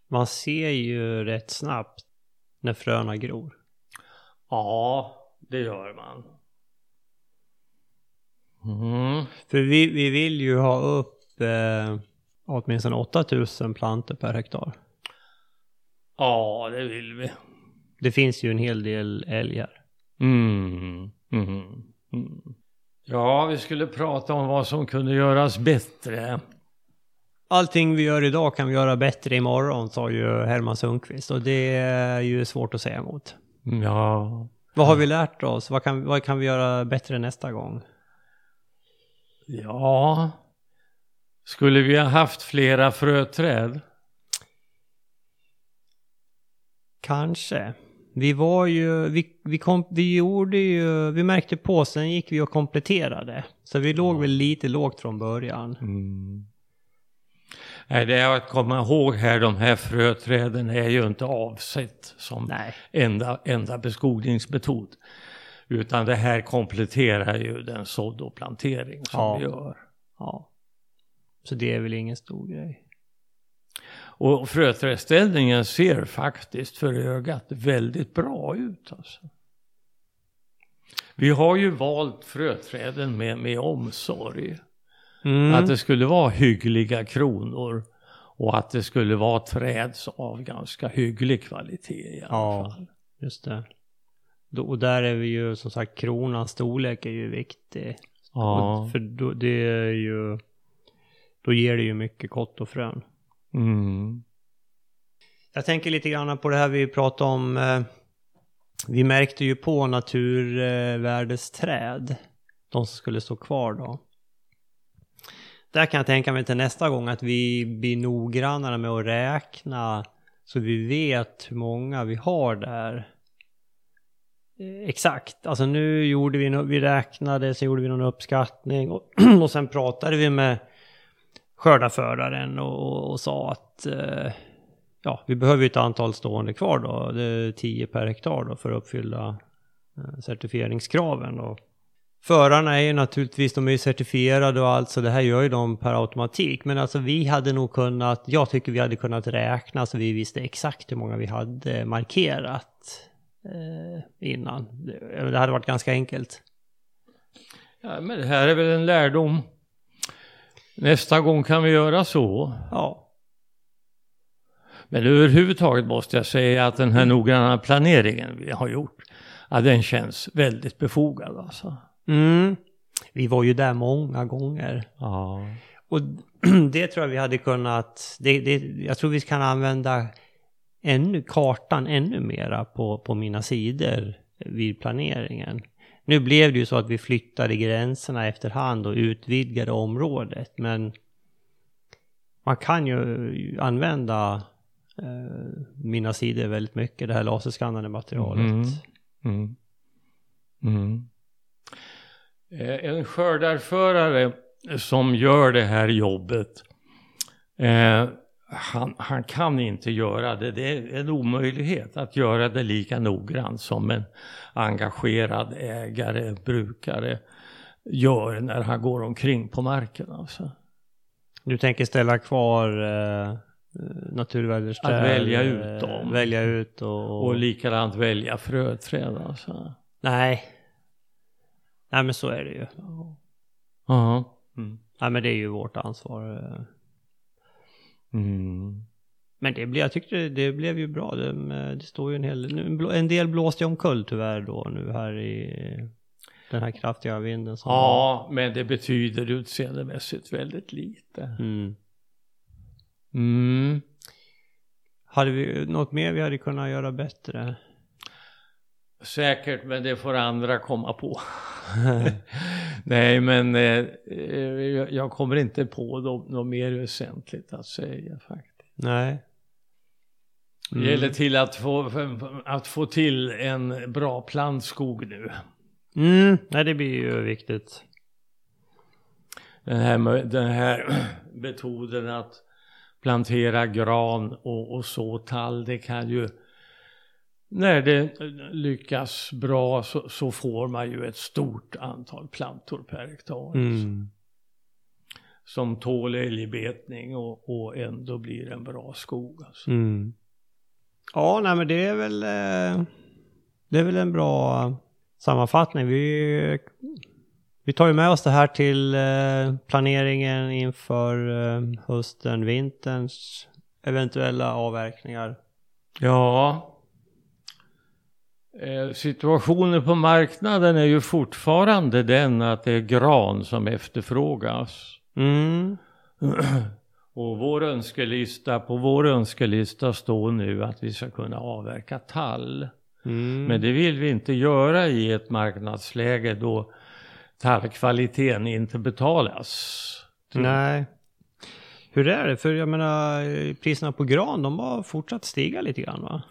[SPEAKER 1] Man ser ju rätt snabbt när fröna gror.
[SPEAKER 2] Ja, det gör man. Mm.
[SPEAKER 1] För vi, vi vill ju ha upp eh, åtminstone 8000 plantor per hektar.
[SPEAKER 2] Ja, det vill vi.
[SPEAKER 1] Det finns ju en hel del älgar.
[SPEAKER 2] Mm. Mm. Mm. Ja, vi skulle prata om vad som kunde göras bättre.
[SPEAKER 1] Allting vi gör idag kan vi göra bättre imorgon, sa ju Herman Sundqvist. Och det är ju svårt att säga emot.
[SPEAKER 2] Ja,
[SPEAKER 1] Vad har vi lärt oss? Vad kan, vad kan vi göra bättre nästa gång?
[SPEAKER 2] ja. Skulle vi ha haft flera fröträd?
[SPEAKER 1] Kanske. Vi var ju, vi, vi, kom, vi gjorde ju, vi märkte på, sen gick vi och kompletterade. Så vi låg väl lite lågt från början.
[SPEAKER 2] Mm. Nej, det är att komma ihåg här, de här fröträden är ju inte avsett som
[SPEAKER 1] Nej.
[SPEAKER 2] enda, enda beskogningsmetod. Utan det här kompletterar ju den sådd och plantering som
[SPEAKER 1] Ja.
[SPEAKER 2] vi gör.
[SPEAKER 1] Ja. Så det är väl ingen stor grej.
[SPEAKER 2] Och fröträdställningen ser faktiskt för ögat väldigt bra ut. Alltså. Vi har ju valt fröträden med, med omsorg.
[SPEAKER 1] Mm.
[SPEAKER 2] Att det skulle vara hyggliga kronor och att det skulle vara träd av ganska hygglig kvalitet i alla
[SPEAKER 1] Ja.
[SPEAKER 2] fall.
[SPEAKER 1] Just det. Och där är vi ju som sagt kronans storlek är ju viktig.
[SPEAKER 2] Ja.
[SPEAKER 1] För då, det är ju, då ger det ju mycket kott och frön.
[SPEAKER 2] Mm.
[SPEAKER 1] Jag tänker lite grann på det här vi pratade om. eh, Vi märkte ju på naturvärdesträd. De som skulle stå kvar då. Där kan jag tänka mig till nästa gång att vi blir noggrannare med att räkna. Så vi vet hur många vi har där. Eh, exakt, alltså nu gjorde vi, no- vi räknade, sen gjorde vi någon uppskattning och, [CLEARS THROAT] och sen pratade vi med skördarföraren och, och sa att eh, ja, vi behöver ju ett antal stående kvar då. Det är 10 per hektar då för att uppfylla eh, certifieringskraven. Och förarna är ju naturligtvis, de är ju certifierade och allt så det här gör ju de per automatik. Men alltså vi hade nog kunnat, jag tycker vi hade kunnat räkna så vi visste exakt hur många vi hade markerat eh, innan. Det, hade varit ganska enkelt.
[SPEAKER 2] Ja, men det här är väl en lärdom. Nästa gång kan vi göra så.
[SPEAKER 1] Ja,
[SPEAKER 2] Men överhuvudtaget måste jag säga att den här noggranna planeringen vi har gjort, ja, den känns väldigt befogad alltså.
[SPEAKER 1] Mm. vi var ju där många gånger.
[SPEAKER 2] Ja.
[SPEAKER 1] Och [CLEARS THROAT] det tror jag vi hade kunnat, det, det, jag tror vi kan använda ännu, kartan ännu mera på, på mina sidor vid planeringen. Nu blev det ju så att vi flyttade gränserna efterhand och utvidgade området, men man kan ju använda eh, mina sidor väldigt mycket, det här laserskannade materialet.
[SPEAKER 2] Mm. Mm. Mm. Eh, En skördarförare som gör det här jobbet, eh, han, han kan inte göra det. Det är en omöjlighet att göra det lika noggrant som en engagerad ägare, brukare gör när han går omkring på marken. Alltså.
[SPEAKER 1] Du tänker ställa kvar eh, naturvärdesträd?
[SPEAKER 2] Att välja ut
[SPEAKER 1] eh,
[SPEAKER 2] dem.
[SPEAKER 1] Välja ut och...
[SPEAKER 2] Och likadant välja fröträd. Alltså.
[SPEAKER 1] Nej. Nej men så är det ju.
[SPEAKER 2] Ja. Mm.
[SPEAKER 1] Nej men det är ju vårt ansvar. eh.
[SPEAKER 2] Mm.
[SPEAKER 1] Men det blev, jag tyckte det blev ju bra. Det, det står ju en hel, nu, en del blåste ju omkull tyvärr då nu här i den här kraftiga vinden som var.
[SPEAKER 2] Ja, men det betyder utseendemässigt väldigt lite.
[SPEAKER 1] Mm.
[SPEAKER 2] Mm.
[SPEAKER 1] Hade vi något mer vi hade kunnat göra bättre?
[SPEAKER 2] Säkert, men det får andra komma på. [LAUGHS] [LAUGHS] Nej, men eh, eh, jag- kommer inte på nå- något mer väsentligt att säga faktiskt.
[SPEAKER 1] Nej.
[SPEAKER 2] Det gäller till att få, att få till en bra plantskog nu.
[SPEAKER 1] Mm, nej det blir ju viktigt.
[SPEAKER 2] Den här, den här [CLEARS THROAT] metoden att plantera gran och, och så tall, det kan ju när det lyckas bra så, så får man ju ett stort antal plantor per hektar.
[SPEAKER 1] Mm.
[SPEAKER 2] Som tål älgbetning och, och ändå blir en bra skog. Alltså.
[SPEAKER 1] Mm. Ja, nej men det är väl, eh, det är väl en bra sammanfattning. Vi, vi tar ju med oss det här till eh, planeringen inför eh, hösten, vinterns eventuella avverkningar.
[SPEAKER 2] Ja. Eh, situationen på marknaden är ju fortfarande den att det är gran som efterfrågas.
[SPEAKER 1] Mm. [CLEARS THROAT]
[SPEAKER 2] Och vår önskelista, på vår önskelista står nu att vi ska kunna avverka tall.
[SPEAKER 1] Mm.
[SPEAKER 2] Men det vill vi inte göra i ett marknadsläge då tallkvaliteten inte betalas.
[SPEAKER 1] Nej. Hur är det? För jag menar, eh, priserna på gran, de har fortsatt stiga lite grann va?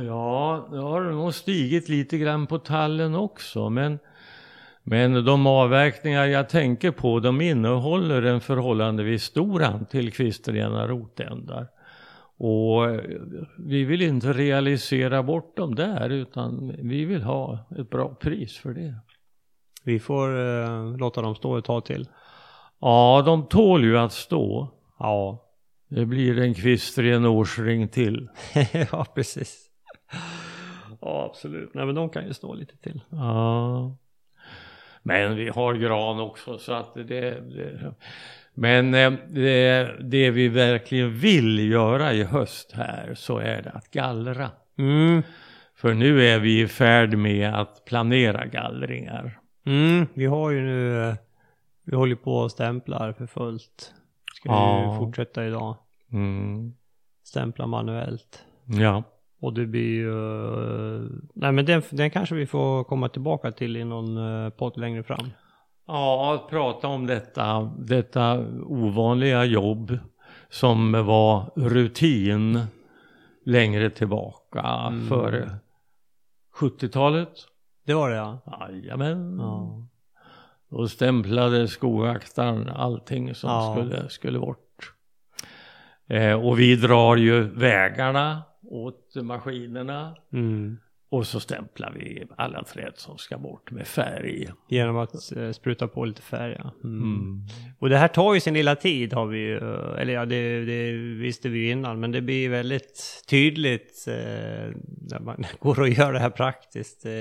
[SPEAKER 2] Ja, det har nog stigit lite grann på tallen också. Men, men de avverkningar jag tänker på, de innehåller en förhållandevis stor andel kvistrena rotändar. Och vi vill inte realisera bort dem där, utan vi vill ha ett bra pris för det.
[SPEAKER 1] Vi får eh, låta dem stå ett tag till.
[SPEAKER 2] Ja, de tål ju att stå.
[SPEAKER 1] Ja.
[SPEAKER 2] Det blir en kvistren årsring till. [LAUGHS]
[SPEAKER 1] ja, precis. Ja, absolut. Nej, men de kan ju stå lite till.
[SPEAKER 2] Ja. Men vi har gran också så att det... det men eh, det, det vi verkligen vill göra i höst här så är det att gallra.
[SPEAKER 1] Mm.
[SPEAKER 2] För nu är vi i färd med att planera gallringar.
[SPEAKER 1] Mm. Vi har ju nu, eh, vi håller på och stämplar för fullt. Ska
[SPEAKER 2] Ja.
[SPEAKER 1] ju fortsätta idag.
[SPEAKER 2] Mm.
[SPEAKER 1] Stämpla manuellt.
[SPEAKER 2] Ja.
[SPEAKER 1] Och det blir ju... Nej men den, den kanske vi får komma tillbaka till i någon eh, podd längre fram.
[SPEAKER 2] Ja, att prata om detta, detta ovanliga jobb som var rutin längre tillbaka
[SPEAKER 1] Mm.
[SPEAKER 2] före 70-talet.
[SPEAKER 1] Det var det ja.
[SPEAKER 2] Jajamän.
[SPEAKER 1] Ja.
[SPEAKER 2] Då stämplade skovaktaren allting som
[SPEAKER 1] Ja.
[SPEAKER 2] skulle, skulle bort. Eh, och vi drar ju vägarna åt maskinerna.
[SPEAKER 1] Mm.
[SPEAKER 2] Och så stämplar vi alla träd som ska bort med färg.
[SPEAKER 1] Genom att eh, spruta på lite färg ja. Mm.
[SPEAKER 2] Mm.
[SPEAKER 1] Och det här tar ju sin lilla tid har vi ju, eh, eller ja det, det visste vi ju innan, men det blir väldigt tydligt eh, när man [LAUGHS] går och gör det här praktiskt. Eh,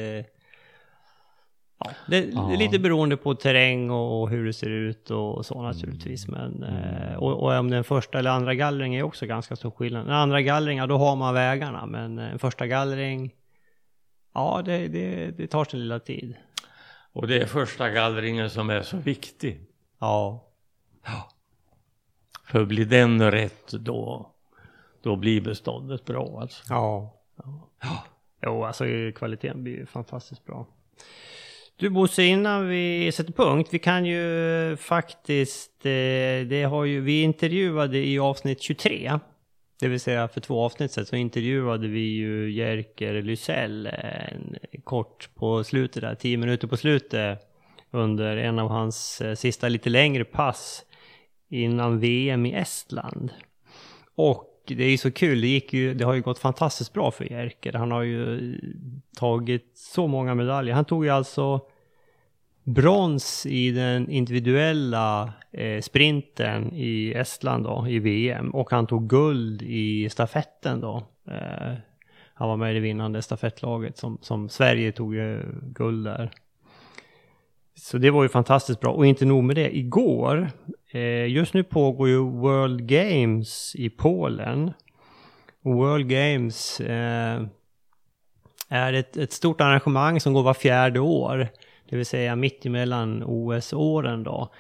[SPEAKER 1] ja, det är
[SPEAKER 2] Ja.
[SPEAKER 1] lite beroende på terräng och, hur det ser ut och så naturligtvis. Men, eh, och, och om den första eller andra gallring är också ganska stor skillnad. Den andra gallringen, då har man vägarna, men eh, en första gallring, ja det, det, det tar sin lilla tid.
[SPEAKER 2] Och det är första gallringen som är så viktig.
[SPEAKER 1] Ja.
[SPEAKER 2] För blir den rätt då, då blir beståndet bra alltså.
[SPEAKER 1] Ja. ja. Jo, alltså kvaliteten blir ju fantastiskt bra. Du Bosse, innan vi sätter punkt, vi kan ju faktiskt, eh, det har ju, vi intervjuade i avsnitt 23, det vill säga för två avsnitt sedan så intervjuade vi ju Jerker Lysell kort på slutet där, tio minuter på slutet under en av hans eh, sista lite längre pass innan VM i Estland. Och det är ju så kul, det, gick ju, det har ju gått fantastiskt bra för Jerker. Han har ju tagit så många medaljer. Han tog ju alltså brons i den individuella eh, sprinten i Estland då, i VM. Och han tog guld i stafetten då. Eh, han var med i det vinnande stafettlaget som, som Sverige tog ju guld där. Så det var ju fantastiskt bra. Och inte nog med det, igår, eh, just nu pågår ju World Games i Polen. Och World Games eh, är ett, ett stort arrangemang som går var fjärde år. Det vill säga mitt emellan OS-åren då.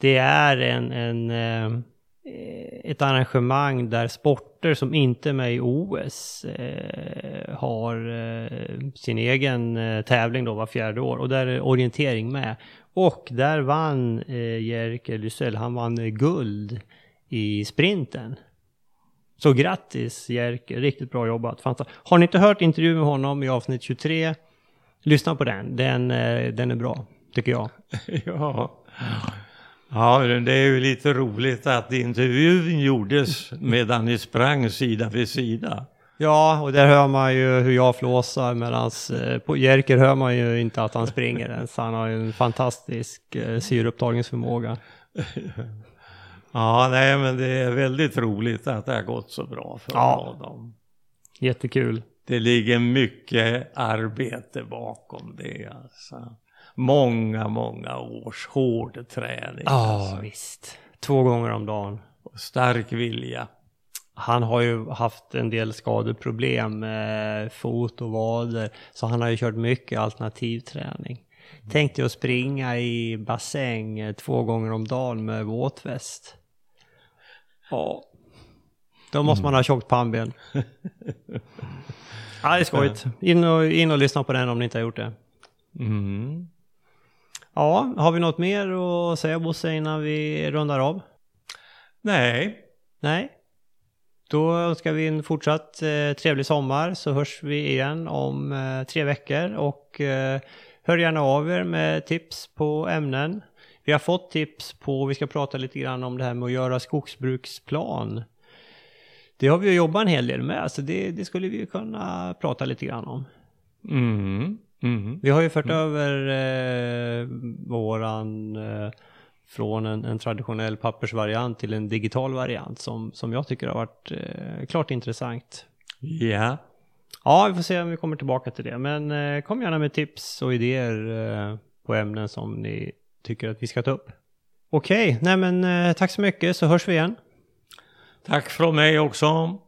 [SPEAKER 1] Det är en, en, eh, Eh, ett arrangemang där sporter som inte är med i OS eh, har eh, sin egen eh, tävling då var fjärde år. Och där är orientering med. Och där vann eh, Jerker Lysell, han vann eh, guld i sprinten. Så grattis Jerker, riktigt bra jobbat. Fantastiskt. Har ni inte hört intervjun med honom i avsnitt 23? Lyssna på den, den, eh, den är bra, tycker jag. [LAUGHS]
[SPEAKER 2] Ja. Ja, det är ju lite roligt att intervjun gjordes medan ni sprang sida vid sida.
[SPEAKER 1] Ja, och där hör man ju hur jag flåsar medans eh, på Jerker hör man ju inte att han springer ens. Han har ju en fantastisk eh, syreupptagningsförmåga.
[SPEAKER 2] Ja, nej men det är väldigt roligt att det har gått så bra för
[SPEAKER 1] Ja.
[SPEAKER 2] honom.
[SPEAKER 1] Jättekul.
[SPEAKER 2] Det ligger mycket arbete bakom det alltså. Många, många års hård träning.
[SPEAKER 1] Ja,
[SPEAKER 2] alltså.
[SPEAKER 1] visst. Två gånger om dagen.
[SPEAKER 2] Och stark vilja.
[SPEAKER 1] Han har ju haft en del skadeproblem med fot och vader. Så han har ju kört mycket alternativträning. Tänk dig att springa i bassäng eh, två gånger om dagen med våtväst. Ja. Då måste man ha tjockt pannben. [LAUGHS] ja, det är skojigt. In och, in och lyssna på den om ni inte har gjort det.
[SPEAKER 2] Mm.
[SPEAKER 1] Ja, har vi något mer att säga Bosse innan vi rundar av?
[SPEAKER 2] Nej,
[SPEAKER 1] Nej. Då önskar vi en fortsatt eh, trevlig sommar så hörs vi igen om eh, tre veckor och eh, hör gärna av er med tips på ämnen. Vi har fått tips på, vi ska prata lite grann om det här med att göra skogsbruksplan. Det har vi jobbat en hel del med så det, det skulle vi kunna prata lite grann om.
[SPEAKER 2] mm. Mm.
[SPEAKER 1] Vi har ju fört över eh, våran eh, från en, en traditionell pappersvariant till en digital variant som, som jag tycker har varit eh, klart intressant.
[SPEAKER 2] ja.
[SPEAKER 1] Ja, vi får se om vi kommer tillbaka till det. Men eh, kom gärna med tips och idéer eh, på ämnen som ni tycker att vi ska ta upp. Okej, nej men eh, tack så mycket så hörs vi igen.
[SPEAKER 2] Tack från mig också.